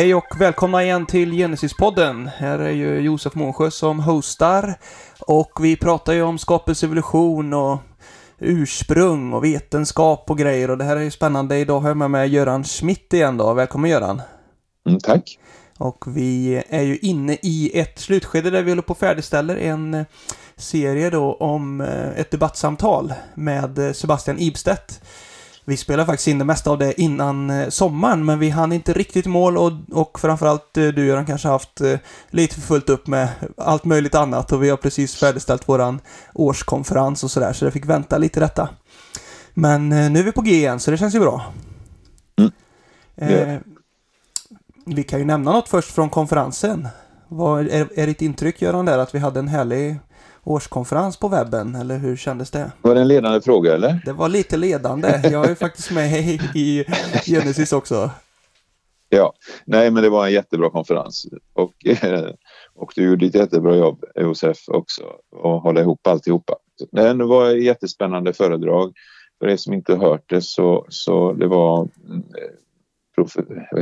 Hej och välkomna igen till Genesis-podden. Här är ju Josef Månsjö som hostar. Och vi pratar ju om skapelse, evolution och ursprung och vetenskap och grejer. Och det här är ju spännande. Idag har jag med mig Göran Schmidt igen då. Välkommen Göran! Mm, tack! Och vi är ju inne i ett slutskede där vi håller på och färdigställer en serie då om eh, ett debattsamtal med Sebastian Ibstedt. Vi spelade faktiskt in det mesta av det innan eh, sommaren, men vi hann inte riktigt mål och, och framförallt eh, du Göran kanske haft lite för fullt upp med allt möjligt annat och vi har precis färdigställt våran årskonferens och sådär, så det fick vänta lite detta. Men nu är vi på G igen, så det känns ju bra. Mm. Eh, vi kan ju nämna något först från konferensen. Vad är, är ditt intryck Göran där att vi hade en härlig årskonferens på webben, eller hur kändes det? Var det en ledande fråga eller? Det var lite ledande. Jag är faktiskt med i Genesis också. Ja, nej men det var en jättebra konferens och, och du gjorde ett jättebra jobb Josef också och hålla ihop alltihopa. Det var ett jättespännande föredrag. För er som inte hört det så, så det var prof,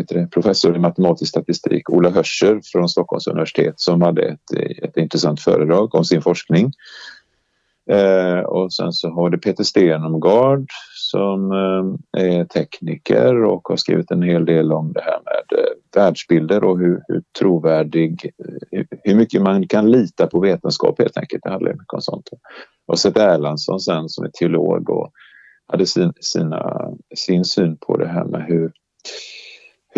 det, professor i matematisk statistik, Ola Hörscher från Stockholms universitet som hade ett, ett intressant föredrag om sin forskning. Eh, och sen så har det Peter Stenomgard som eh, är tekniker och har skrivit en hel del om det här med eh, världsbilder och hur, hur trovärdig, hur, hur mycket man kan lita på vetenskap helt enkelt. Det handlar mycket om sånt. Och Seth Erlandsson sen som är teolog och hade sin, sina, sin syn på det här med hur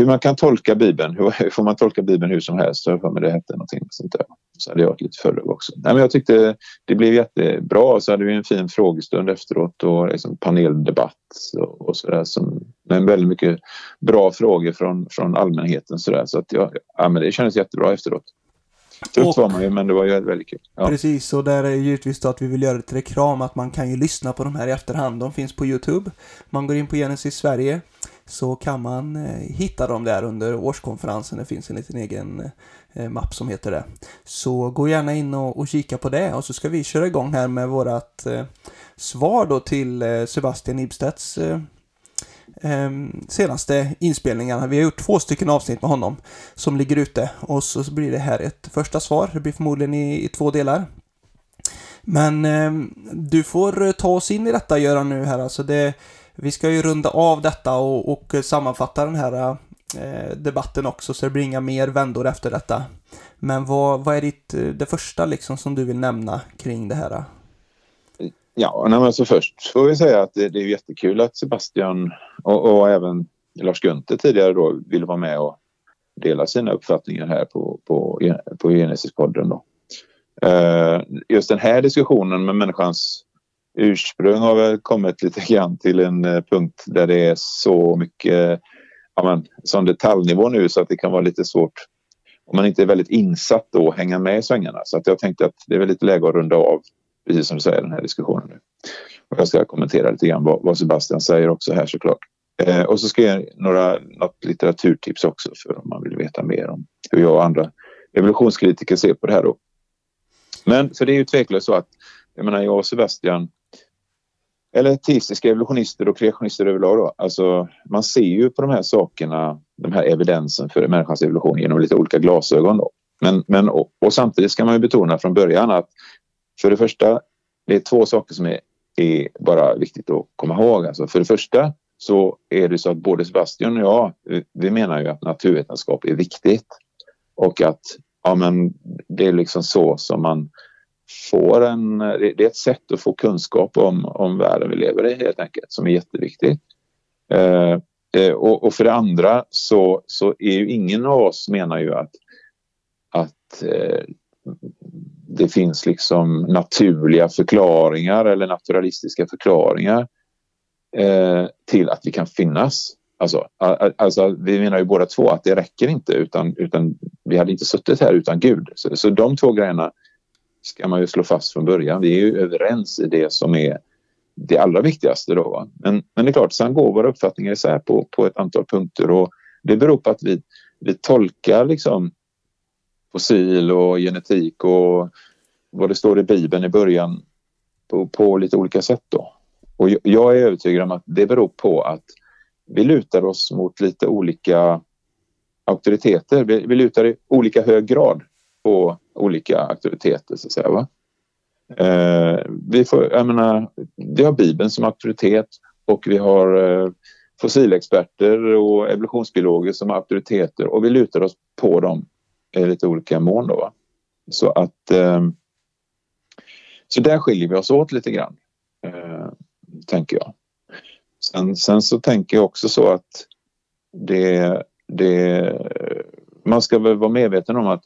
hur man kan tolka Bibeln. Hur får man tolka Bibeln hur som helst? Jag för mig det hette någonting sånt där. Så hade jag ett litet föredrag också. Nej, men jag tyckte det blev jättebra. Så hade vi en fin frågestund efteråt och liksom paneldebatt och, och så där. Som, men väldigt mycket bra frågor från, från allmänheten. Så, där. så att jag, ja, men det kändes jättebra efteråt. Trött var man ju, men det var ju väldigt kul. Ja. Precis, och där är givetvis då att vi vill göra ett reklam att man kan ju lyssna på de här i efterhand. De finns på Youtube. Man går in på Genesis Sverige så kan man eh, hitta dem där under årskonferensen. Det finns en liten egen eh, mapp som heter det. Så gå gärna in och, och kika på det och så ska vi köra igång här med vårat eh, svar då till eh, Sebastian Ibstedts eh, senaste inspelningarna. Vi har gjort två stycken avsnitt med honom som ligger ute och så blir det här ett första svar. Det blir förmodligen i, i två delar. Men eh, du får ta oss in i detta Göran nu här alltså. Det, vi ska ju runda av detta och, och sammanfatta den här eh, debatten också så det blir inga mer vändor efter detta. Men vad, vad är ditt, eh, det första liksom som du vill nämna kring det här? Ja, nej, alltså först får vi säga att det, det är jättekul att Sebastian och, och även Lars Gunther tidigare då ville vara med och dela sina uppfattningar här på, på, på Genesis-podden. Då. Eh, just den här diskussionen med människans ursprung har väl kommit lite grann till en eh, punkt där det är så mycket ja, men, sån detaljnivå nu så att det kan vara lite svårt om man inte är väldigt insatt då att hänga med i svängarna. Så att jag tänkte att det är väl lite läge att runda av, precis som du säger, den här diskussionen nu. Och jag ska kommentera lite grann vad, vad Sebastian säger också här såklart. Eh, och så ska jag ge några, något litteraturtips också för om man vill veta mer om hur jag och andra evolutionskritiker ser på det här då. Men för det är ju tveklöst så att jag menar jag och Sebastian eller teistiska evolutionister och kreationister överlag. Då. Alltså, man ser ju på de här sakerna, den här evidensen för människans evolution genom lite olika glasögon. Då. Men, men, och, och samtidigt ska man ju betona från början att för det första, det är två saker som är, är bara viktigt att komma ihåg. Alltså, för det första så är det så att både Sebastian och jag, vi menar ju att naturvetenskap är viktigt och att ja, men det är liksom så som man får en, det är ett sätt att få kunskap om, om världen vi lever i helt enkelt som är jätteviktigt. Eh, eh, och, och, för det andra så, så är ju ingen av oss menar ju att, att eh, det finns liksom naturliga förklaringar eller naturalistiska förklaringar eh, till att vi kan finnas. Alltså, alltså, vi menar ju båda två att det räcker inte utan, utan vi hade inte suttit här utan Gud. Så, så de två grejerna ska man ju slå fast från början. Vi är ju överens i det som är det allra viktigaste. Då, Men, men det är klart, sen går våra uppfattningar isär på, på ett antal punkter och det beror på att vi, vi tolkar liksom fossil och genetik och vad det står i Bibeln i början på, på lite olika sätt. Då. Och jag är övertygad om att det beror på att vi lutar oss mot lite olika auktoriteter. Vi, vi lutar i olika hög grad på olika auktoriteter så att säga. Va? Eh, vi, får, jag menar, vi har Bibeln som auktoritet och vi har eh, fossilexperter och evolutionsbiologer som auktoriteter och vi lutar oss på dem i lite olika mån. Då, va? Så att eh, så där skiljer vi oss åt lite grann, eh, tänker jag. Sen, sen, så tänker jag också så att det, det, man ska väl vara medveten om att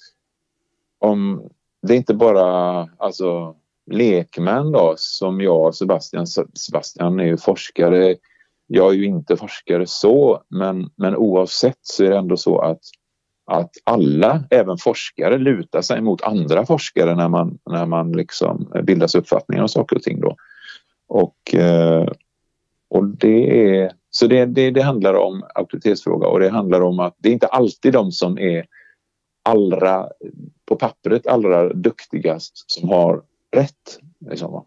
om det är inte bara alltså, lekmän då som jag och Sebastian. Sebastian är ju forskare. Jag är ju inte forskare så men, men oavsett så är det ändå så att, att alla, även forskare, lutar sig mot andra forskare när man, när man liksom bildas uppfattningar om saker och ting. Då. Och, eh, och det är, så det, det, det handlar om auktoritetsfråga och det handlar om att det är inte alltid de som är allra, på pappret allra duktigast som har rätt. Liksom.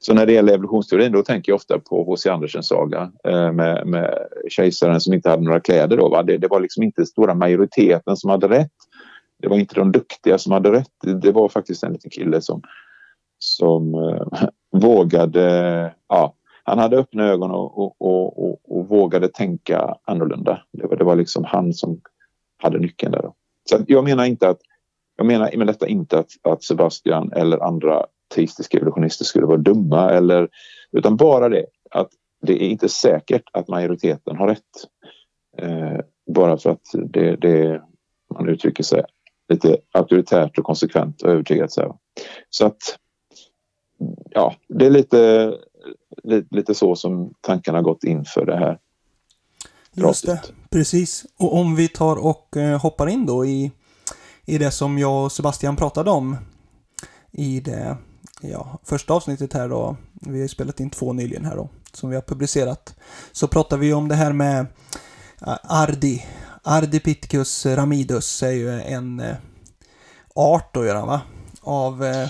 Så när det gäller evolutionsteorin då tänker jag ofta på H.C. Andersens saga eh, med, med kejsaren som inte hade några kläder. Då, va? Det, det var liksom inte stora majoriteten som hade rätt. Det var inte de duktiga som hade rätt. Det var faktiskt en liten kille som, som eh, vågade... Ja, han hade öppna ögon och, och, och, och, vågade tänka annorlunda. Det var, det var liksom han som hade nyckeln där. Då. Så jag menar inte att jag menar med detta inte att, att Sebastian eller andra teistiska evolutionister skulle vara dumma eller utan bara det att det är inte säkert att majoriteten har rätt. Eh, bara för att det, det, man uttrycker sig lite auktoritärt och konsekvent och övertygat. Så, så att ja, det är lite, lite, lite så som tankarna gått inför det här. Just det, precis. Och om vi tar och eh, hoppar in då i i det som jag och Sebastian pratade om i det ja, första avsnittet här då. Vi har spelat in två nyligen här då, som vi har publicerat. Så pratar vi om det här med äh, Ardi. Ardipithecus ramidus är ju en eh, art då, Göran, va? Av, eh,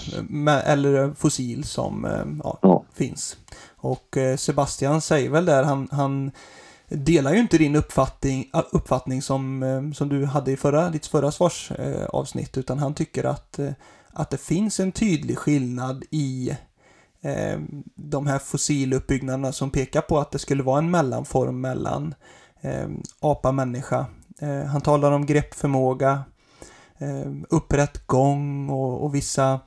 eller fossil som eh, ja, ja. finns. Och Sebastian säger väl där, han, han delar ju inte din uppfattning, uppfattning som, eh, som du hade i förra, ditt förra svarsavsnitt, eh, utan han tycker att, eh, att det finns en tydlig skillnad i eh, de här fossiluppbyggnaderna som pekar på att det skulle vara en mellanform mellan eh, apa-människa. Eh, han talar om greppförmåga, eh, upprätt gång och, och vissa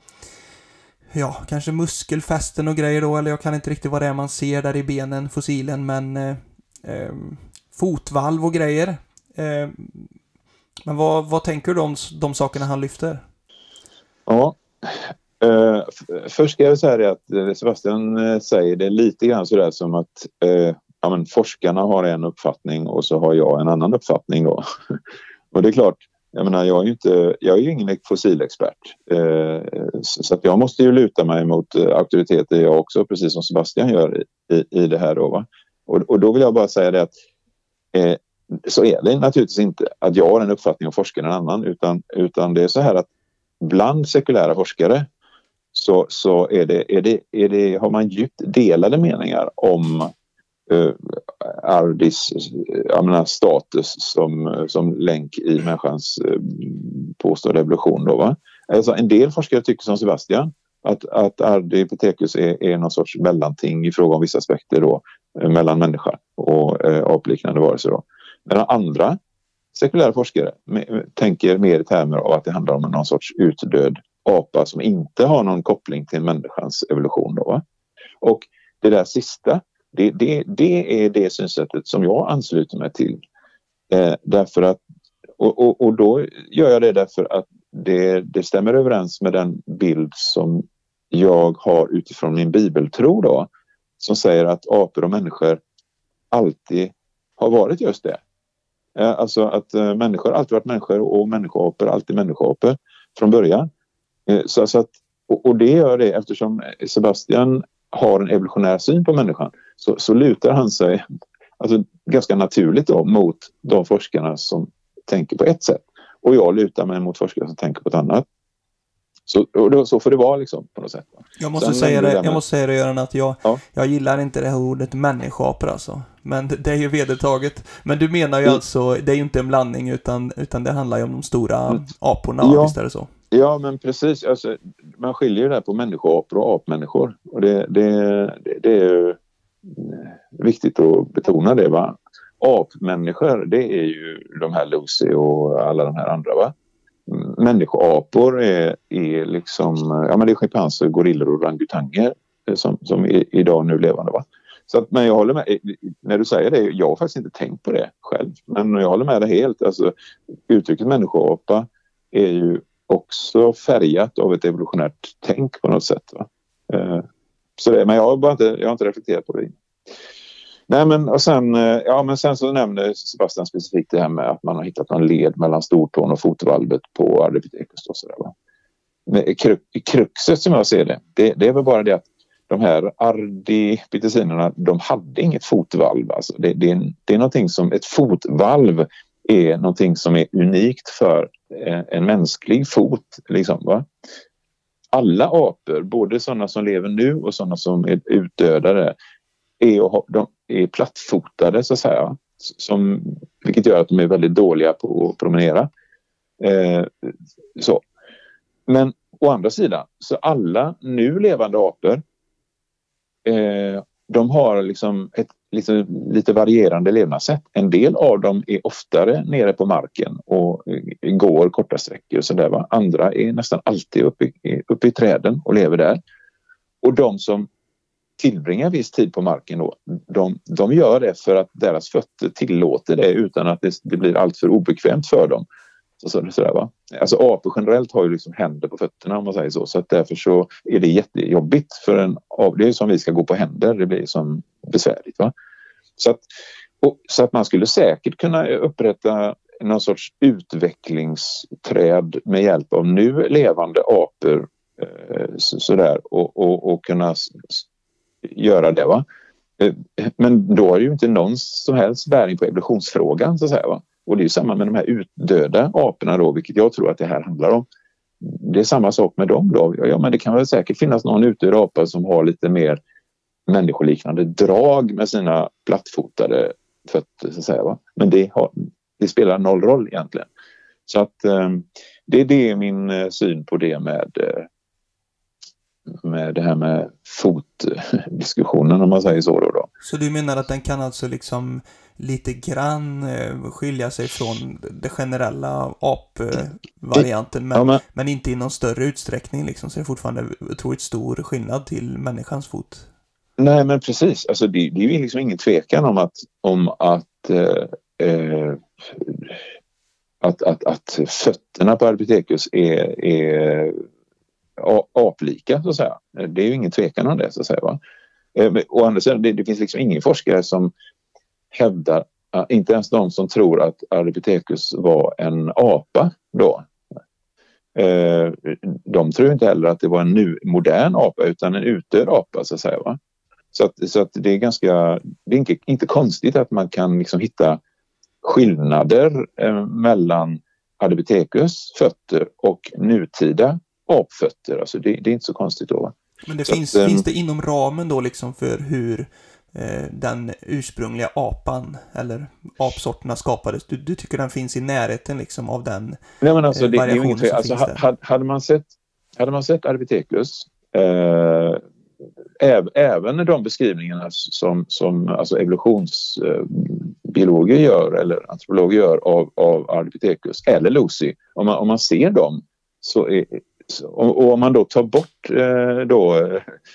ja, kanske muskelfästen och grejer då, eller jag kan inte riktigt vad det är man ser där i benen, fossilen, men eh, fotvalv och grejer. Eh, men vad, vad tänker du om de sakerna han lyfter? Ja, eh, först ska jag säga det att eh, Sebastian eh, säger det lite grann sådär som att eh, ja, men forskarna har en uppfattning och så har jag en annan uppfattning då. och det är klart, jag menar jag är ju inte, jag är ju ingen fossilexpert. Eh, så att jag måste ju luta mig mot eh, auktoriteter jag också, precis som Sebastian gör i, i det här då. Va? Och, och då vill jag bara säga det att eh, så är det naturligtvis inte att jag har en uppfattning och forskaren en annan utan, utan det är så här att bland sekulära forskare så, så är det, är det, är det, har man djupt delade meningar om eh, Ardis eh, jag menar, status som, som länk i människans eh, påstådda evolution. Då, va? Alltså, en del forskare tycker som Sebastian att, att Ardipithecus är, är någon sorts mellanting i fråga om vissa aspekter då, Eh, mellan människa och eh, apliknande varelser. Då. Medan andra sekulära forskare tänker mer i termer av att det handlar om någon sorts utdöd apa som inte har någon koppling till människans evolution. Då, Och det där sista, det, det, det är det synsättet som jag ansluter mig till. Eh, därför att, och, och, och, då gör jag det därför att det, det stämmer överens med den bild som jag har utifrån min bibeltro då, som säger att apor och människor alltid har varit just det. Eh, alltså att eh, människor alltid varit människor och människoapor alltid människoapor från början. Eh, så, så att, och det gör det eftersom Sebastian har en evolutionär syn på människan så, så lutar han sig alltså, ganska naturligt då, mot de forskarna som tänker på ett sätt. Och jag lutar mig mot forskare som tänker på ett annat. Så, då, så får det vara liksom på något sätt. Jag måste, säga det, jag måste säga det Göran att jag, ja. jag gillar inte det här ordet människoapor alltså. Men det är ju vedertaget. Men du menar ju mm. alltså, det är ju inte en blandning utan, utan det handlar ju om de stora mm. aporna, ja. visst är det så? Ja, men precis. Alltså, man skiljer ju där på människoapor och apmänniskor. Och det, det, det, det är viktigt att betona det. Va? Apmänniskor, det är ju de här Lucy och alla de här andra. Va? Människoapor är, är liksom, ja men det är schimpanser, gorillor och orangutanger eh, som, som är idag nu levande. Va? Så att, men jag håller med, eh, när du säger det, jag har faktiskt inte tänkt på det själv. Men jag håller med dig helt. Alltså, uttrycket människoapa är ju också färgat av ett evolutionärt tänk på något sätt. Va? Eh, så det, men jag har, bara inte, jag har inte reflekterat på det. Nej, men, och sen, eh, ja, men sen så nämner Sebastian specifikt det här med att man har hittat en led mellan stortån och fotvalvet på Ardipithecus. Och så där, va? Kruxet som jag ser det, det, det är väl bara det att de här ardipitecinerna, de hade inget fotvalv. Alltså det, det, är, det är någonting som, ett fotvalv är någonting som är unikt för en, en mänsklig fot. Liksom, va? Alla apor, både sådana som lever nu och sådana som är utdödade, är, de är plattfotade så att säga. Som, vilket gör att de är väldigt dåliga på att promenera. Eh, så. Men å andra sidan, så alla nu levande apor eh, de har liksom ett liksom, lite varierande levnadssätt. En del av dem är oftare nere på marken och eh, går korta sträckor och sådär. Andra är nästan alltid uppe i, uppe i träden och lever där. Och de som tillbringar viss tid på marken då, de, de gör det för att deras fötter tillåter det utan att det, det blir alltför obekvämt för dem. Så, så, sådär, va? Alltså apor generellt har ju liksom händer på fötterna om man säger så. Så att därför så är det jättejobbigt för en av Det är som vi ska gå på händer. Det blir som besvärligt. Va? Så, att, och, så att man skulle säkert kunna upprätta någon sorts utvecklingsträd med hjälp av nu levande apor eh, sådär och, och, och kunna göra det. Va? Eh, men då har det ju inte någon som helst bäring på evolutionsfrågan så att säga. Va? Och det är samma med de här utdöda aporna då, vilket jag tror att det här handlar om. Det är samma sak med dem då. Ja, men det kan väl säkert finnas någon utdöd apa som har lite mer människoliknande drag med sina plattfotade fötter så att säga. Va? Men det, har, det spelar noll roll egentligen. Så att eh, det, det är min eh, syn på det med eh, med det här med fotdiskussionen om man säger så då, då. Så du menar att den kan alltså liksom lite grann eh, skilja sig från det generella apvarianten men, ja, men, men, inte i någon större utsträckning liksom så det är fortfarande otroligt stor skillnad till människans fot? Nej men precis, alltså det, det är liksom ingen tvekan om att, om att eh, eh, att, att, att fötterna på Ardipithecus är, är aplika så att säga. Det är ju ingen tvekan om det så att säga. Va? Eh, å andra sidan, det, det finns liksom ingen forskare som hävdar, eh, inte ens de som tror att Ardipithecus var en apa då. Eh, de tror inte heller att det var en nu modern apa utan en utdöd apa så att säga. Va? Så, att, så att det är ganska, det är inte, inte konstigt att man kan liksom hitta skillnader mellan Ardipithecus fötter och nutida apfötter. Alltså det, det är inte så konstigt då. Men det finns, att, finns det inom ramen då liksom för hur eh, den ursprungliga apan eller apsorterna skapades? Du, du, tycker den finns i närheten liksom av den Nej, men alltså, eh, det, det är inget, alltså, hade, hade, man sett, hade man sett Ardipithecus eh, även de beskrivningarna som, som alltså evolutionsbiologer gör eller antropologer gör av, av Ardipithecus eller Lucy, om man, om man ser dem så är, och om man då tar bort, eh, då,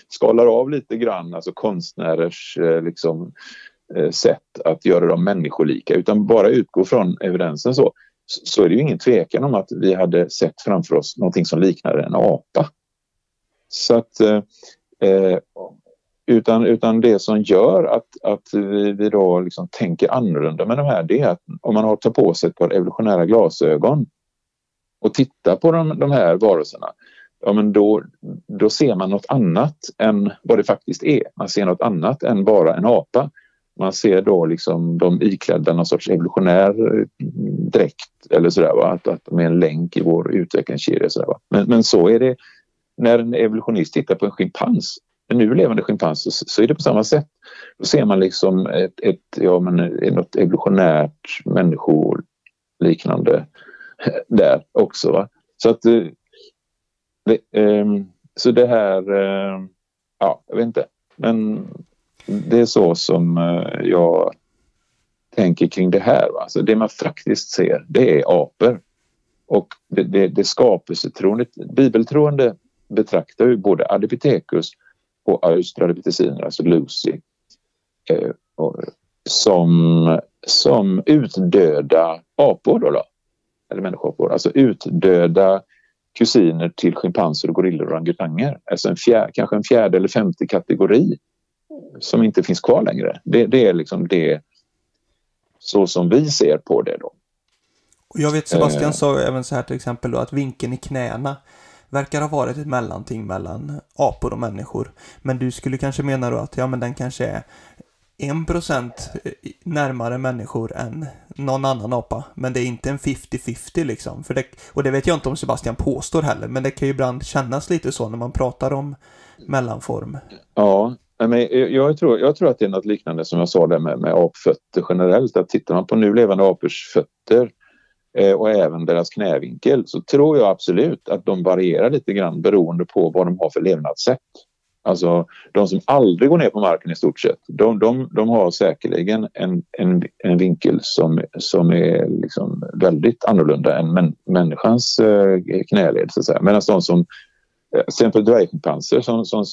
skalar av lite grann, alltså konstnärers eh, liksom, eh, sätt att göra dem människolika utan bara utgår från evidensen så, så är det ju ingen tvekan om att vi hade sett framför oss någonting som liknade en apa. Så att eh, utan, utan det som gör att, att vi, vi då liksom tänker annorlunda med de här det är att om man har tagit på sig ett par evolutionära glasögon och tittar på de, de här varelserna ja, men då, då ser man något annat än vad det faktiskt är. Man ser något annat än bara en apa. Man ser då liksom de iklädda någon sorts evolutionär eh, dräkt eller sådär, va? Att, att de är en länk i vår utvecklingskedja. Sådär, va? Men, men så är det när en evolutionist tittar på en schimpans nu levande schimpanser så, så är det på samma sätt. Då ser man liksom ett, ett, ja, men eh, något evolutionärt människoliknande där också. Va? Så att eh, det, um, så det här, uh, ja, jag vet inte. Men det är så som uh, jag tänker kring det här. Va? Alltså det man faktiskt ser, det är apor. Och det, det, det skapelsetroende, bibeltroende betraktar ju både Adipithecus och Australopitheciner, alltså Lucy, eh, som, som utdöda apor. Då, då eller människoapor, alltså utdöda kusiner till schimpanser, gorillor och orangutanger. Alltså en fjär, kanske en fjärde eller femte kategori som inte finns kvar längre. Det, det är liksom det så som vi ser på det då. Och jag vet Sebastian eh. sa även så här till exempel då att vinkeln i knäna verkar ha varit ett mellanting mellan apor och människor. Men du skulle kanske mena då att ja men den kanske är procent eh, närmare människor än någon annan apa. Men det är inte en 50-50 liksom. För det, och det vet jag inte om Sebastian påstår heller, men det kan ju ibland kännas lite så när man pratar om mellanform. Ja, men jag, tror, jag tror att det är något liknande som jag sa där med, med apfötter generellt. Att tittar man på nu levande apors fötter eh, och även deras knävinkel så tror jag absolut att de varierar lite grann beroende på vad de har för levnadssätt. Alltså de som aldrig går ner på marken i stort sett, de, de, de har säkerligen en, en, en vinkel som, som är liksom väldigt annorlunda än män, människans eh, knäled. Så att säga. Medan de som, eh, till exempel dvärgschimpanser som, som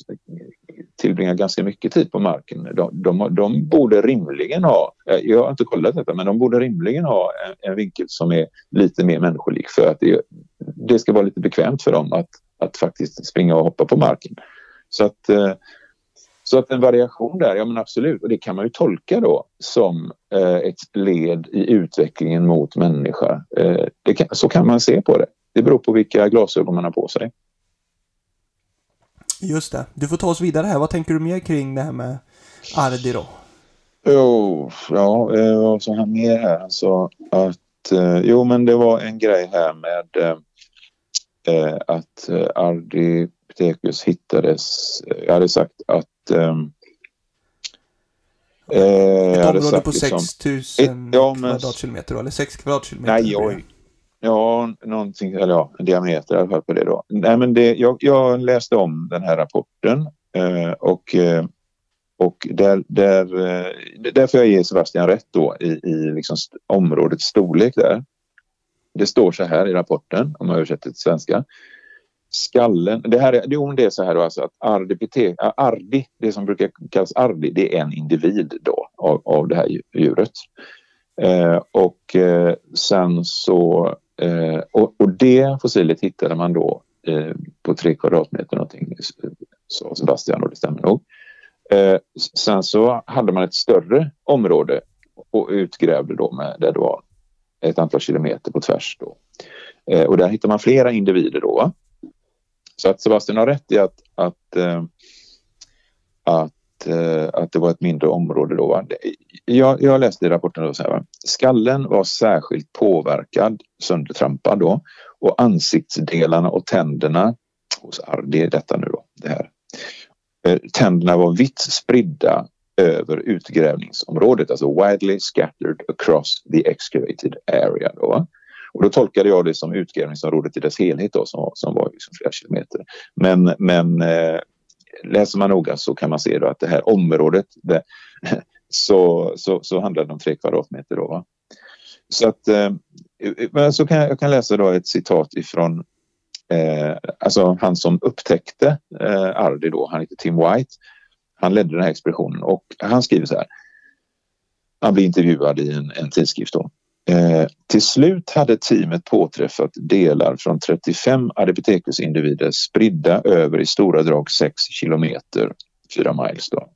tillbringar ganska mycket tid på marken, de, de, de, borde rimligen ha, eh, jag har inte kollat detta, men de borde rimligen ha en, en vinkel som är lite mer människolik för att det, det ska vara lite bekvämt för dem att, att faktiskt springa och hoppa på marken. Så att, eh, så att en variation där, ja men absolut, och det kan man ju tolka då som eh, ett led i utvecklingen mot människa. Eh, kan, så kan man se på det. Det beror på vilka glasögon man har på sig. Just det. Du får ta oss vidare här. Vad tänker du mer kring det här med Ardi då? Jo, ja, vad sa han mer här? Alltså att, jo men det var en grej här med att Ardi Pithecus hittades, jag hade sagt att um, Ett område på liksom, 6000 ja, kvadratkilometer eller 6 kvadratkilometer? Nej, oj. Ja, någonting, eller ja, en diameter i alla fall på det då. Nej, men det, jag, jag läste om den här rapporten eh, och, eh, och där, där, eh, därför jag ger Sebastian rätt då i, i liksom områdets storlek där. Det står så här i rapporten, om jag översätter till svenska skallen. Det, här är, jo, det är så här då alltså att Ardi, Ardi, äh, det som brukar kallas Ardi, det är en individ då av, av det här djuret. Eh, och eh, sen så eh, och, och det fossilet hittade man då eh, på tre kvadratmeter någonting, sa Sebastian och det stämmer nog. Eh, sen så hade man ett större område och utgrävde då med där det var ett antal kilometer på tvärs då. Eh, och där hittar man flera individer då. Så att Sebastian har rätt i att, att, eh, att, eh, att det var ett mindre område då. Jag, jag läste i rapporten då så här, skallen var särskilt påverkad, söndertrampad då och ansiktsdelarna och tänderna hos Ardi är detta nu då, det här. Eh, tänderna var vitt spridda över utgrävningsområdet, alltså widely scattered across the excavated area. Då. Och då tolkade jag det som utgrävningsområdet i dess helhet då, som, som var liksom flera kilometer. Men, men eh, läser man noga så kan man se då att det här området det, så, så, så handlar det om tre kvadratmeter. Då, va? Så att eh, så kan jag, jag, kan läsa då ett citat ifrån eh, alltså han som upptäckte eh, Ardi då, han heter Tim White. Han ledde den här expeditionen och han skriver så här. Han blir intervjuad i en, en tidskrift då. Eh, till slut hade teamet påträffat delar från 35 Adipithecus-individer spridda över i stora drag 6 kilometer, 4 miles. Då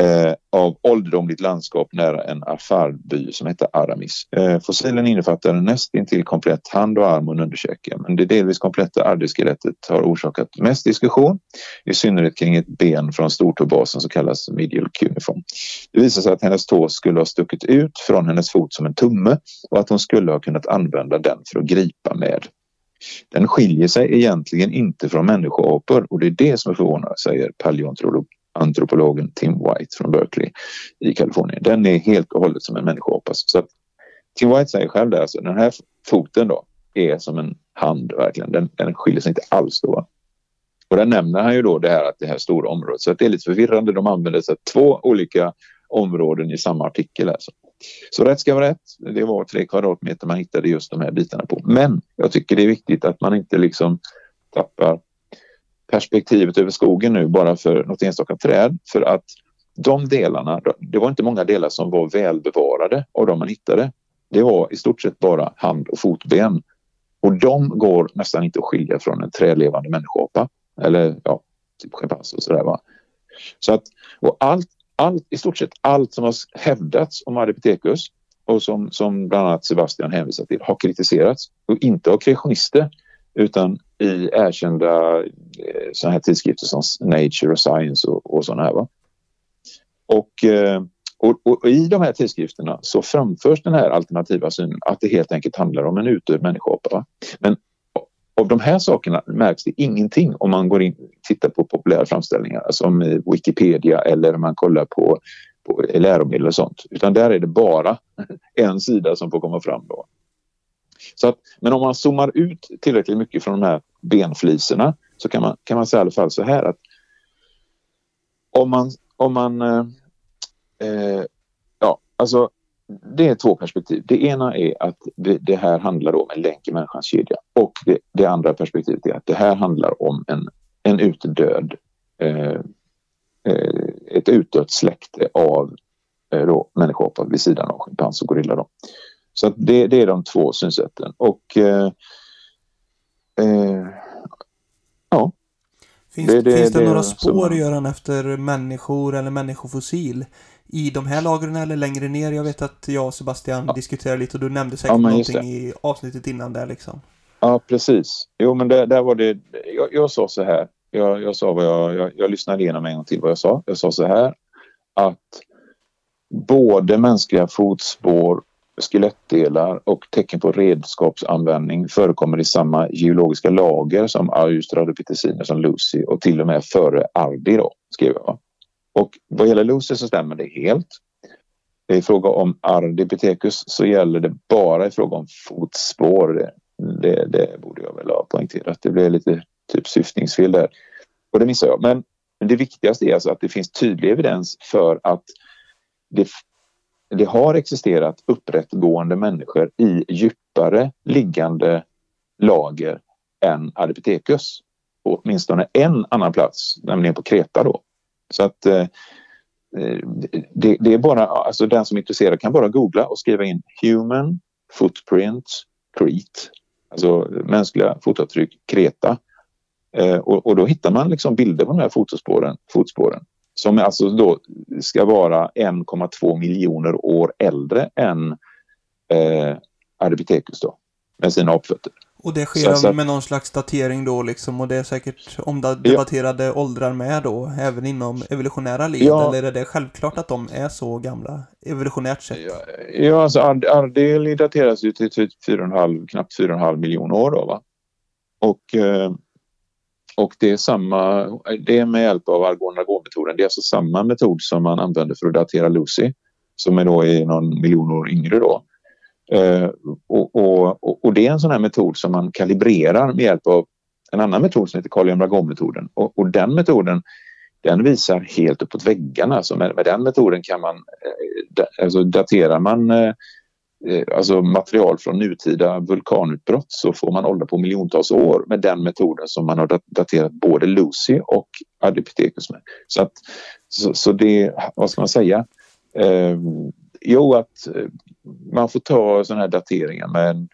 eh, av ålderdomligt landskap nära en afarby som hette Aramis. Eh, fossilen innefattar en nästintill komplett hand och arm och en underkäke men det delvis kompletta arderskelettet har orsakat mest diskussion i synnerhet kring ett ben från stortåbasen som kallas medial cuneiform. Det visar sig att hennes tå skulle ha stuckit ut från hennes fot som en tumme och att hon skulle ha kunnat använda den för att gripa med. Den skiljer sig egentligen inte från människoapor och det är det som är förvånande, säger antropologen Tim White från Berkeley i Kalifornien. Den är helt och hållet som en människoapa. Så att Tim White säger själv det, alltså, den här foten då är som en hand verkligen. Den, den skiljer sig inte alls då. Och där nämner han ju då det här att det här stora området. Så att det är lite förvirrande. De använder sig två olika områden i samma artikel. Alltså. Så rätt ska vara rätt. Det var tre kvadratmeter man hittade just de här bitarna på. Men jag tycker det är viktigt att man inte liksom tappar perspektivet över skogen nu bara för något enstaka träd. För att de delarna, det var inte många delar som var välbevarade av de man hittade. Det var i stort sett bara hand och fotben. Och de går nästan inte att skilja från en trälevande människoapa. Eller ja, typ schimpans och sådär. Va? Så att, och allt, allt, i stort sett allt som har hävdats om Ardipithecus och som, som bland annat Sebastian hänvisar till har kritiserats och inte av kreationister utan i erkända eh, sådana här tidskrifter som Nature och Science och, och sådana här. Va? Och, eh, och, och, i de här tidskrifterna så framförs den här alternativa synen att det helt enkelt handlar om en utdöd människoapa. Men av de här sakerna märks det ingenting om man går in och tittar på populära framställningar alltså som eh, Wikipedia eller om man kollar på, på läromedel och sånt. Utan där är det bara en sida som får komma fram. Då. Så att, men om man zoomar ut tillräckligt mycket från de här benfliserna så kan man, kan man säga i alla fall så här att om man, om man eh, eh ja, alltså det är två perspektiv. Det ena är att det, här handlar om en länk i människans kedja och det, det, andra perspektivet är att det här handlar om en, en utdöd, eh, eh, ett utdött släkte av eh, då, vid sidan av schimpans och gorilla. Då. Så det, det, är de två synsätten och eh, eh ja. Finns det, det finns det, några spår, som... Göran, efter människor eller människofossil i de här lagren eller längre ner? Jag vet att jag och Sebastian ja. diskuterade lite och du nämnde säkert ja, någonting i avsnittet innan där liksom. Ja, precis. Jo, men det, där var det. Jag, jag sa så här. Jag, jag sa vad jag, jag, jag lyssnade igenom en gång till vad jag sa. Jag sa så här att både mänskliga fotspår, skelettdelar och tecken på redskapsanvändning förekommer i samma geologiska lager som Australopithecines som Lucy och till och med före Ardi då, skrev jag. Och vad gäller Lucy så stämmer det helt. I fråga om Ardipithecus så gäller det bara i fråga om fotspår. Det, det, det borde jag väl ha poängterat. Det blev lite typ syftningsfel där. Och det missade jag. Men, men det viktigaste är alltså att det finns tydlig evidens för att det, det har existerat upprättgående människor i djupare liggande lager än Adipithecus. På åtminstone en annan plats, nämligen på Kreta då. Så att eh, eh, det, det, är bara, alltså den som är intresserad kan bara googla och skriva in Human Footprint Crete, alltså mänskliga fotavtryck Kreta. Eh, och, och, då hittar man liksom bilder på de här fotspåren. fotspåren som alltså då ska vara 1,2 miljoner år äldre än eh, Ardipithecus då, med sina apfötter. Och det sker så, med någon slags datering då liksom och det är säkert omdebatterade ja. åldrar med då, även inom evolutionära led? Ja. Eller är det självklart att de är så gamla, evolutionärt sett? Ja, ja alltså Ardeli dateras ju till typ 4,5, knappt 4,5 miljoner år då va? Och, eh, och det är samma, det är med hjälp av argon-argon-metoden. Det är alltså samma metod som man använder för att datera Lucy, som är då är någon miljon år yngre då. Eh, och, och, och, det är en sån här metod som man kalibrerar med hjälp av en annan metod som heter Kalium-Ragon-metoden. Och, och, den metoden den visar helt uppåt väggarna. Så med, med den metoden kan man, eh, alltså daterar man eh, Eh, alltså material från nutida vulkanutbrott så får man ålder på miljontals år med den metoden som man har daterat både Lucy och Adipithecus med. Så, att, så, så det, vad ska man säga, eh, Jo, att eh, man får ta sådana här dateringar med en,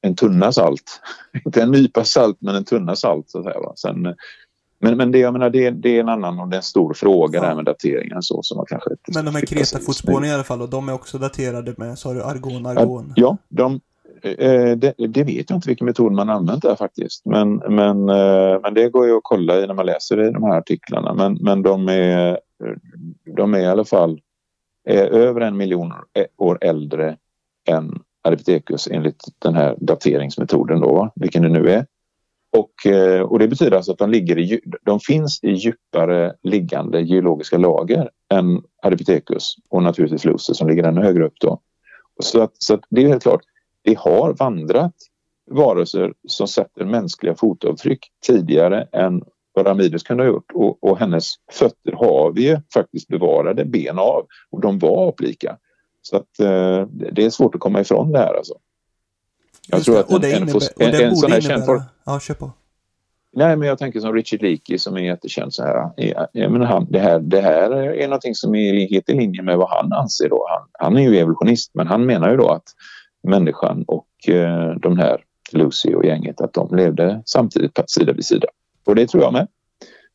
en tunna salt. Inte en nypa salt, men en tunna salt. Så att säga, va? Sen, eh, men, men det, jag menar, det, det är en annan och det är en stor fråga ja. där med dateringen. Så, som man kanske men de här Kreta-fotspåren i alla fall, och de är också daterade med, sa du, argon, argon? Ja, de, eh, det, det, vet jag inte vilken metod man använt där faktiskt. Men, men, eh, men det går ju att kolla i när man läser i de här artiklarna. Men, men de, är, de är i alla fall är över en miljon år äldre än Ardipithecus enligt den här dateringsmetoden då, vilken det nu är. Och, eh, och det betyder alltså att de, ligger i, de finns i djupare liggande geologiska lager än Ardipithecus och naturligtvis Lucy som ligger ännu högre upp då. Så, att, så att det är helt klart, det har vandrat varelser som sätter mänskliga fotavtryck tidigare än vad Ramidus kunde ha gjort och, och, hennes fötter har vi ju faktiskt bevarade ben av och de var aplika. Så att eh, det är svårt att komma ifrån det här alltså. Jag tror att en, innebär, en, en sån här känd. Ja, kör på. Nej, men jag tänker som Richard Leakey som är jättekänd så här. Jag menar, han, det, här det här är någonting som är helt i linje med vad han anser då. Han, han är ju evolutionist, men han menar ju då att människan och eh, de här Lucy och gänget, att de levde samtidigt sida vid sida. Och det tror jag med.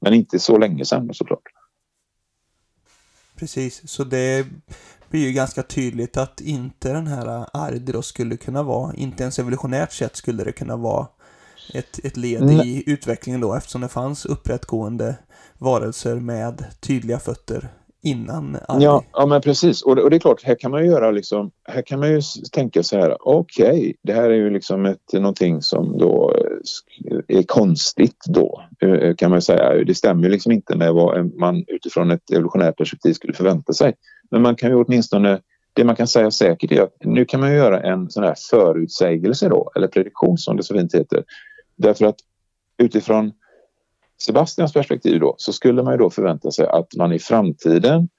Men inte så länge sedan såklart. Precis, så det blir ju ganska tydligt att inte den här Ardros skulle kunna vara, inte ens evolutionärt sett skulle det kunna vara ett, ett led Nej. i utvecklingen då eftersom det fanns upprättgående varelser med tydliga fötter innan Arvi. Ja, ja men precis och det, och det, är klart här kan man ju göra liksom här kan man ju tänka så här okej okay, det här är ju liksom ett, någonting som då är konstigt då eh, kan man säga. Det stämmer ju liksom inte med vad man utifrån ett evolutionärt perspektiv skulle förvänta sig. Men man kan ju åtminstone det man kan säga säkert är att nu kan man göra en sån här förutsägelse då, eller prediktion som det så fint heter. Därför att utifrån Sebastians perspektiv då så skulle man ju då förvänta sig att man i framtiden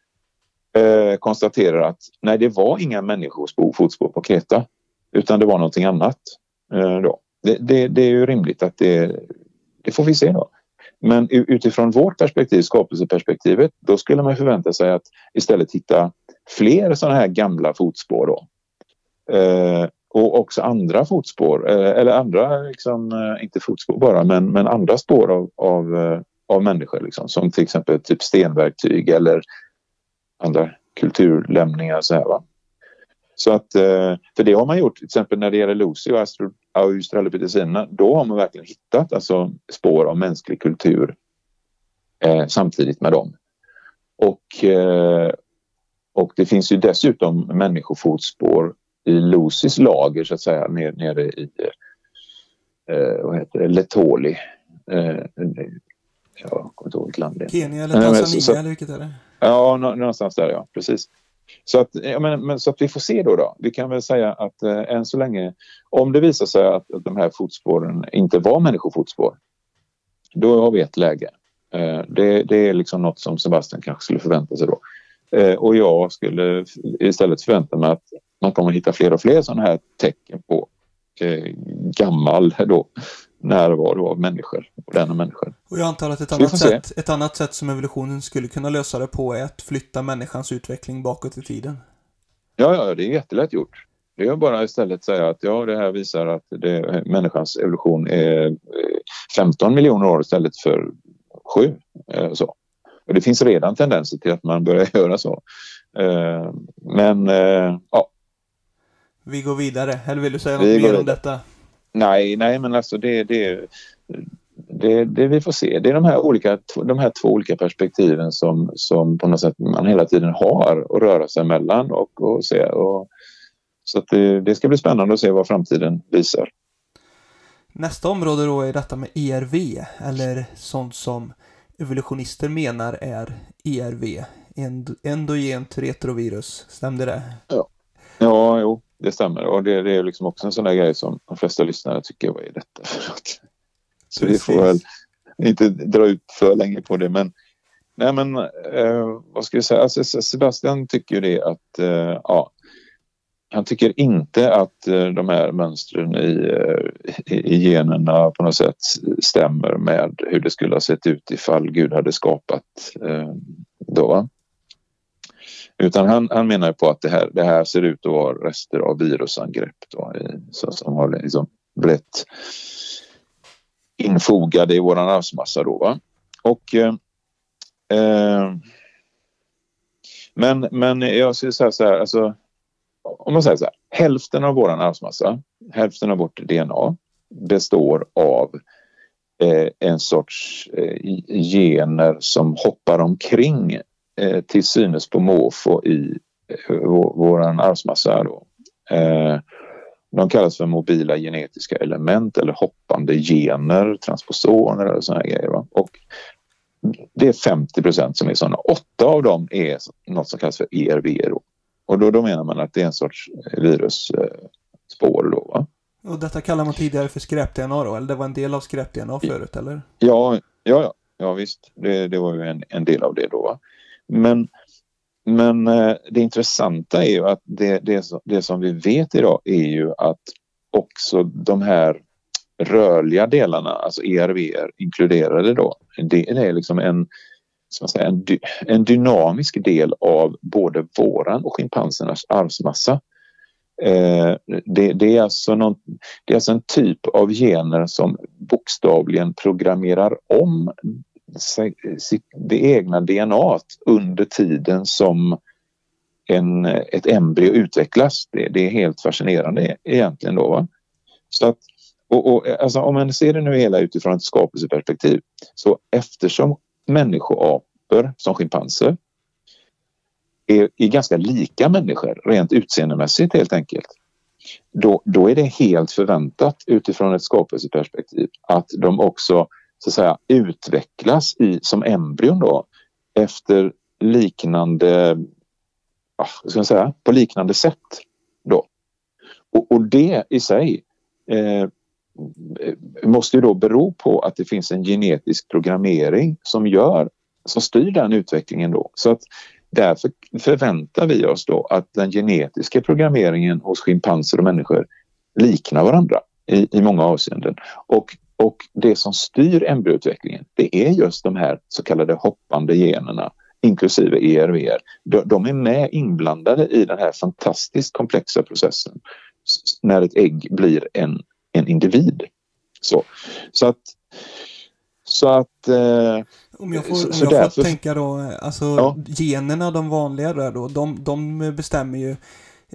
eh, konstaterar att nej, det var inga människors fotspår på Kreta utan det var någonting annat. Eh, då. Det, det, det, är ju rimligt att det, det får vi se då. Men utifrån vårt perspektiv, skapelseperspektivet, då skulle man förvänta sig att istället hitta fler sådana här gamla fotspår då. Eh, och också andra fotspår, eh, eller andra, liksom, eh, inte fotspår bara, men, men andra spår av, av, eh, av människor liksom, som till exempel typ stenverktyg eller andra kulturlämningar. Så, här, va? så att, eh, för det har man gjort till exempel när det gäller Lucy och Astrid Australopithecina. Då har man verkligen hittat alltså, spår av mänsklig kultur eh, samtidigt med dem. Och, eh, och det finns ju dessutom människofotspår i Lucys lager så att säga nere, nere i eh, vad heter det, Letoli. Eh, jag kommer inte ihåg vilket land det är. Kenya eller Tanzania eller vilket är det? Ja, någonstans där ja, precis. Så att, ja, men, men, så att vi får se då, då. Vi kan väl säga att eh, än så länge, om det visar sig att, att de här fotspåren inte var människofotspår, då har vi ett läge. Eh, det, det, är liksom något som Sebastian kanske skulle förvänta sig då. Eh, och jag skulle istället förvänta mig att man kommer hitta fler och fler sådana här tecken på eh, gammal då, närvaro av människor, moderna människor. Och jag antar att ett annat, sätt, ett annat sätt som evolutionen skulle kunna lösa det på är att flytta människans utveckling bakåt i tiden. Ja, ja, det är jättelätt gjort. Det är bara istället säga att ja, det här visar att det, människans evolution är 15 eh, miljoner år istället för 7. Eh, så. Och det finns redan tendenser till att man börjar göra så. Eh, men ja, vi går vidare. Eller vill du säga vi något mer om detta? Nej, nej, men alltså det, det, det, det vi får se. Det är de här, olika, de här två olika perspektiven som, som på något sätt man hela tiden har att röra sig mellan och, och se. Och, så det, det ska bli spännande att se vad framtiden visar. Nästa område då är detta med ERV, eller sånt som evolutionister menar är ERV, endogent retrovirus. Stämde det? Ja, ja jo, det stämmer. Och det, det är liksom också en sån där grej som de flesta lyssnare tycker, vad är detta för något? Så vi får väl inte dra ut för länge på det. Men, nej men eh, vad ska vi säga? Alltså, Sebastian tycker ju det att eh, ja, han tycker inte att eh, de här mönstren i, eh, i, i generna på något sätt stämmer med hur det skulle ha sett ut ifall Gud hade skapat eh, då. Utan han, han menar på att det här, det här ser ut att vara rester av virusangrepp då, så, som har liksom blivit infogade i vår arvsmassa. Då, va? Och, eh, eh, men, men jag skulle säga så här, alltså, om man säger så här, hälften av vår arvsmassa, hälften av vårt DNA består av eh, en sorts eh, gener som hoppar omkring till synes på måfå i eh, vår arvsmassa. Då. Eh, De kallas för mobila genetiska element eller hoppande gener, transposoner eller sådana grejer. Va? Och det är 50 procent som är sådana. Åtta av dem är något som kallas för ERV. Då. Och då, då menar man att det är en sorts virusspår. Då, va? Och detta kallar man tidigare för skräp-DNA då? Eller det var en del av skräp-DNA förut, eller? Ja, ja, ja, ja visst. Det, det var ju en, en del av det då. Va? Men, men eh, det intressanta är ju att det, det, det som vi vet idag är ju att också de här rörliga delarna, alltså ERV inkluderade då, det är liksom en, ska säga, en, en dynamisk del av både våran och schimpansernas arvsmassa. Eh, det, det, är alltså någon, det är alltså en typ av gener som bokstavligen programmerar om det egna DNA under tiden som en, ett embryo utvecklas. Det, det, är helt fascinerande egentligen då. Va? Så att, och, och, alltså, om man ser det nu hela utifrån ett skapelseperspektiv så eftersom människoapor som schimpanser är, är ganska lika människor rent utseendemässigt helt enkelt. Då, då är det helt förväntat utifrån ett skapelseperspektiv att de också så att säga utvecklas i, som embryon då efter liknande, ja, ska jag säga, på liknande sätt då. Och, och det i sig eh, måste ju då bero på att det finns en genetisk programmering som gör, som styr den utvecklingen då. Så att därför förväntar vi oss då att den genetiska programmeringen hos schimpanser och människor liknar varandra i, i många avseenden. Och och det som styr embryoutvecklingen det är just de här så kallade hoppande generna inklusive ERVR. De är med inblandade i den här fantastiskt komplexa processen när ett ägg blir en, en individ. Så, så att... Så att eh, om jag får, så, om jag därför, får tänka då, alltså ja. generna, de vanliga där då, de, de bestämmer ju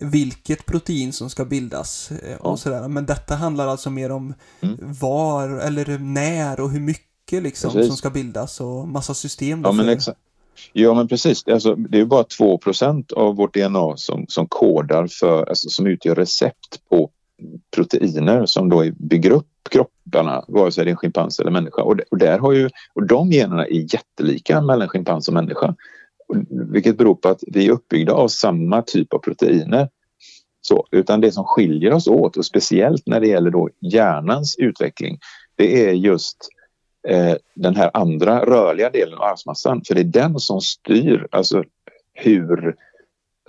vilket protein som ska bildas eh, och ja. sådär. Men detta handlar alltså mer om mm. var eller när och hur mycket liksom som ska bildas och massa system. Ja, men exakt. Ja men precis, alltså, det är bara 2% av vårt DNA som, som kodar för, alltså, som utgör recept på proteiner som då bygger upp kropparna, vare sig det är en schimpans eller människa. Och, och, där har ju, och de generna är jättelika mellan schimpans och människa. Vilket beror på att vi är uppbyggda av samma typ av proteiner. Så, utan det som skiljer oss åt och speciellt när det gäller då hjärnans utveckling det är just eh, den här andra rörliga delen av arvsmassan. För det är den som styr alltså, hur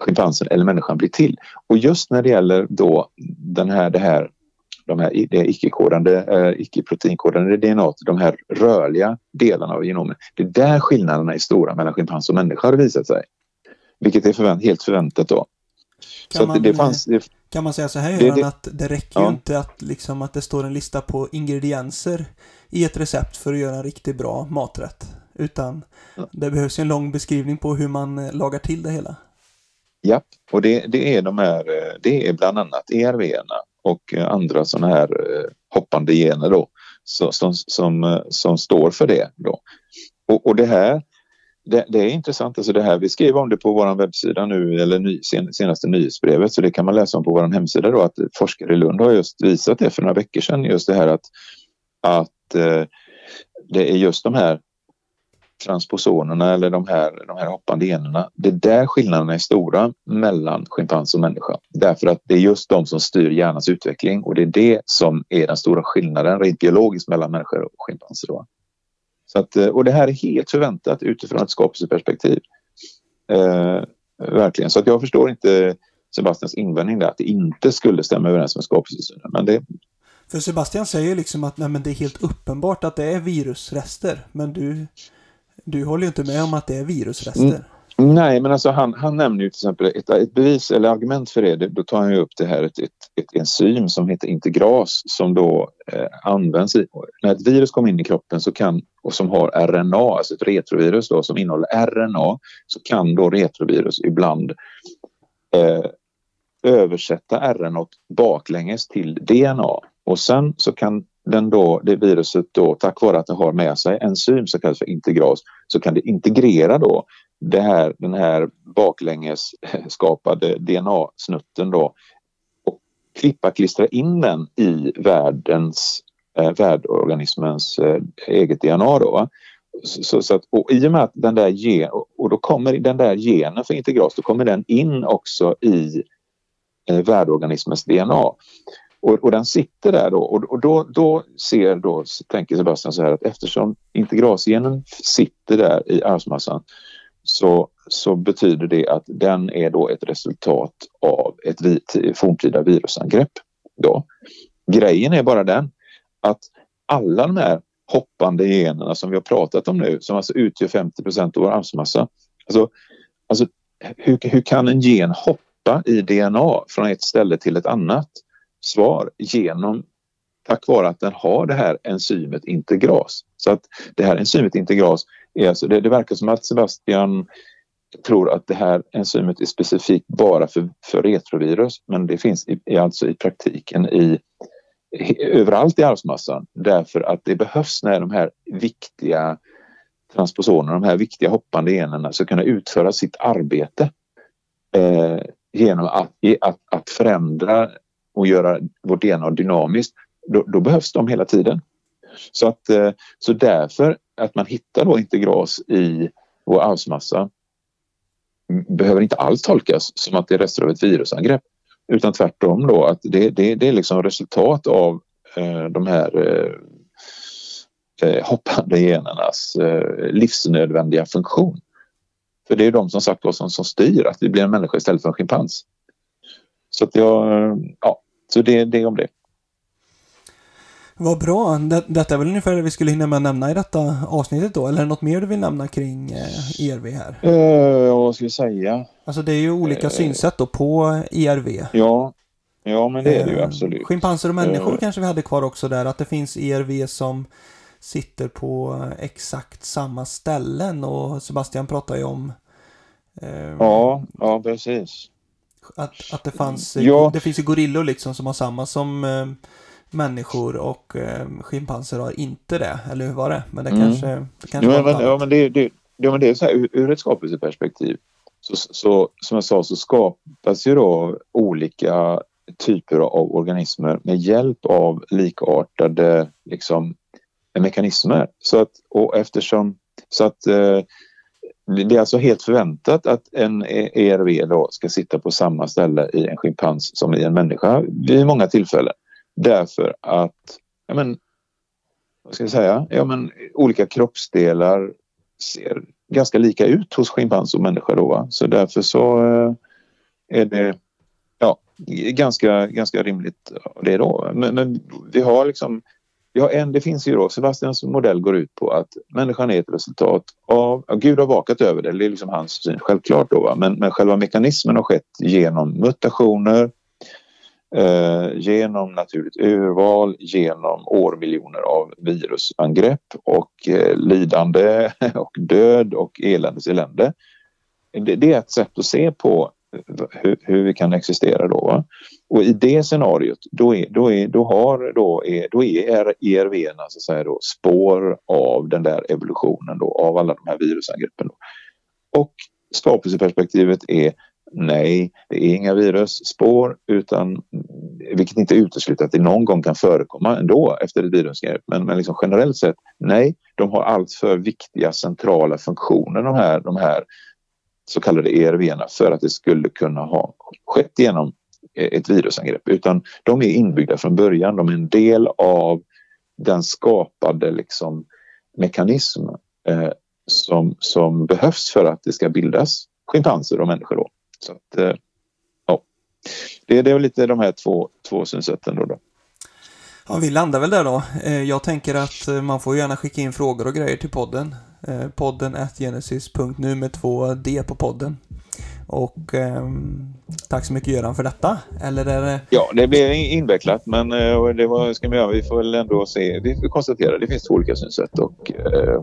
schimpansen eller människan blir till. Och just när det gäller då den här, det här de här det icke-kodande, eh, icke-proteinkodande DNA, de här rörliga delarna av genomen. Det är där skillnaderna är stora mellan schimpans och människa har visat sig. Vilket är förvänt, helt förväntat då. Kan, man, det fanns, det, kan man säga så här Göran, att det räcker ja. ju inte att, liksom, att det står en lista på ingredienser i ett recept för att göra en riktigt bra maträtt. Utan ja. det behövs en lång beskrivning på hur man eh, lagar till det hela. Ja, och det, det är de här, eh, det är bland annat ERV-erna och eh, andra sådana här eh, hoppande gener då som, som, som, som står för det då. Och, och det här det, det, är intressant. Alltså det här, vi skrev om det på vår webbsida nu, eller ny, sen, senaste nyhetsbrevet, så det kan man läsa om på vår hemsida då, att forskare i Lund har just visat det för några veckor sedan, just det här att, att eh, det är just de här transposonerna eller de här, de här hoppande generna. Det är där skillnaderna är stora mellan schimpans och människa. Därför att det är just de som styr hjärnans utveckling och det är det som är den stora skillnaden rent biologiskt mellan människor och schimpanser. Så att, eh, och det här är helt förväntat utifrån ett skapelseperspektiv. Eh, verkligen, så att jag förstår inte Sebastians invändning där att det inte skulle stämma överens med skapelsesynen. Men det... För Sebastian säger liksom att nej, men det är helt uppenbart att det är virusrester. Men du, du håller ju inte med om att det är virusrester. Mm. Nej, men alltså han, han nämner ju till exempel ett, ett bevis eller argument för det. Då tar han ju upp det här ett, ett, ett enzym som heter integras som då eh, används i, när ett virus kommer in i kroppen så kan och som har RNA, alltså ett retrovirus då som innehåller RNA så kan då retrovirus ibland eh, översätta RNA baklänges till DNA och sen så kan den då, det viruset då tack vare att det har med sig enzym som kallas för integras så kan det integrera då det här, den här baklänges skapade DNA-snutten då och klippa, klistra in den i världens, eh, värdorganismens eh, eget DNA. Då, så, så, att, och I och med att den där gen, och då kommer den där genen för integras, då kommer den in också i eh, värdorganismens DNA. Och, och, den sitter där då och, och då, då ser då, tänker Sebastian så här att eftersom integrasgenen sitter där i arvsmassan så, så betyder det att den är då ett resultat av ett forntida virusangrepp. Då. Grejen är bara den att alla de här hoppande generna som vi har pratat om nu som alltså utgör 50% av vår arvsmassa. Alltså, alltså hur, hur kan en gen hoppa i DNA från ett ställe till ett annat? Svar genom tack vare att den har det här enzymet integras. Så att det här enzymet integras är alltså, det, det verkar som att Sebastian tror att det här enzymet är specifikt bara för, för retrovirus men det finns i, alltså i praktiken i överallt i arvsmassan därför att det behövs när de här viktiga transposonerna, de här viktiga hoppande generna ska kunna utföra sitt arbete eh, genom att, att, att förändra och göra vårt DNA dynamiskt, då, då behövs de hela tiden. Så, att, eh, så därför att man hittar då integras i vår arvsmassa behöver inte alls tolkas som att det är rester av ett virusangrepp utan tvärtom då att det, det, det är liksom resultat av eh, de här eh, eh hoppande genernas eh, livsnödvändiga funktion. För det är de som sagt som, som styr att vi blir en människa istället för en schimpans. Så att jag, eh, ja, så det, det är om det. Vad bra. Det, detta är väl ungefär det vi skulle hinna med att nämna i detta avsnittet då? Eller är det något mer du vill nämna kring eh, ERV här? Uh, vad ska jag säga? Alltså det är ju olika uh, synsätt då på ERV. Ja, ja men det är det ju absolut. Schimpanser och människor uh, kanske vi hade kvar också där. Att det finns ERV som sitter på exakt samma ställen och Sebastian pratar ju om Ja, ja precis. Att, att det fanns, ja. det finns ju gorillor liksom som har samma som människor och eh, schimpanser har inte det. Eller hur var det? Men det mm. kanske, det kanske ja, men, ja, men det, det, ja, men det är så här, ur, ur ett skapelseperspektiv så, så, som jag sa så skapas ju då olika typer av organismer med hjälp av likartade liksom, mekanismer. Så att, och eftersom, så att eh, det är alltså helt förväntat att en ERV då ska sitta på samma ställe i en schimpans som i en människa vid många tillfällen. Därför att, ja men, vad ska jag säga, ja men olika kroppsdelar ser ganska lika ut hos schimpans och människa då. Va? Så därför så eh, är det ja, ganska, ganska rimligt det då. Men, men, vi har liksom, vi har en, det finns ju då, Sebastians modell går ut på att människan är ett resultat av, ja, Gud har vakat över det, det är liksom hans syn självklart då va? Men, men själva mekanismen har skett genom mutationer, eh, genom naturligt urval, genom årmiljoner av virusangrepp och eh, lidande och död och eländes elände. Det, det, är ett sätt att se på hur, hur vi kan existera då. Va? Och i det scenariot då, är, då, är, då, har, då, är, då är ERV så att säga då, spår av den där evolutionen då, av alla de här virusangreppen. Då. Och skapelseperspektivet är Nej, det är inga virusspår utan vilket inte utesluter att det någon gång kan förekomma ändå efter ett virusangrepp. Men, men liksom generellt sett, nej, de har alltför viktiga centrala funktioner de här, de här så kallade ERV för att det skulle kunna ha skett genom eh, ett virusangrepp utan de är inbyggda från början. De är en del av den skapade liksom, mekanism eh, som, som behövs för att det ska bildas schimpanser och människor. Då. Så att, eh, ja. det, det är lite de här två, två synsätten då. då. Ja, vi landar väl där då. Eh, jag tänker att eh, man får gärna skicka in frågor och grejer till podden. Eh, podden genesis.nu med två D på podden. Och eh, tack så mycket Göran för detta. Eller är det... Ja, det blev invecklat men eh, det var, ska vi göra, vi får väl ändå se. Vi får konstatera det finns två olika synsätt och eh,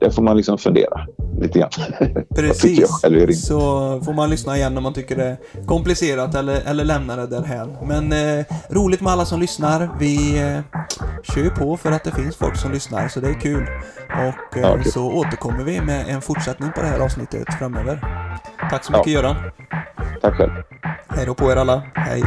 där får man liksom fundera lite grann. Precis, så får man lyssna igen om man tycker det är komplicerat eller, eller lämna det därhän. Men eh, roligt med alla som lyssnar. Vi eh, kör på för att det finns folk som lyssnar så det är kul. Och eh, ja, okay. så återkommer vi med en fortsättning på det här avsnittet framöver. Tack så mycket ja. Göran. Tack själv. Hej då på er alla. Hej.